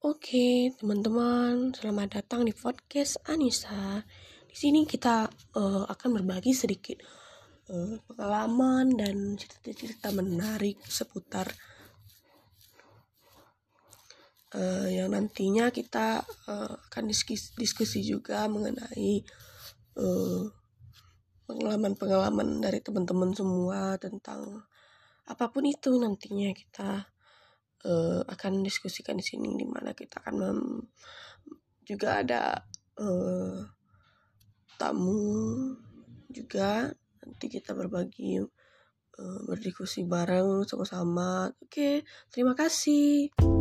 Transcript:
Oke, teman-teman, selamat datang di podcast Anissa. Di sini kita uh, akan berbagi sedikit uh, pengalaman dan cerita-cerita menarik seputar uh, yang nantinya kita uh, akan diskusi, diskusi juga mengenai pengalaman-pengalaman dari teman-teman semua tentang apa pun itu nantinya kita uh, akan diskusikan di sini di mana kita akan mem juga ada uh, tamu juga. Nanti kita berbagi uh, berdiskusi bareng sama-sama. Oke terima kasih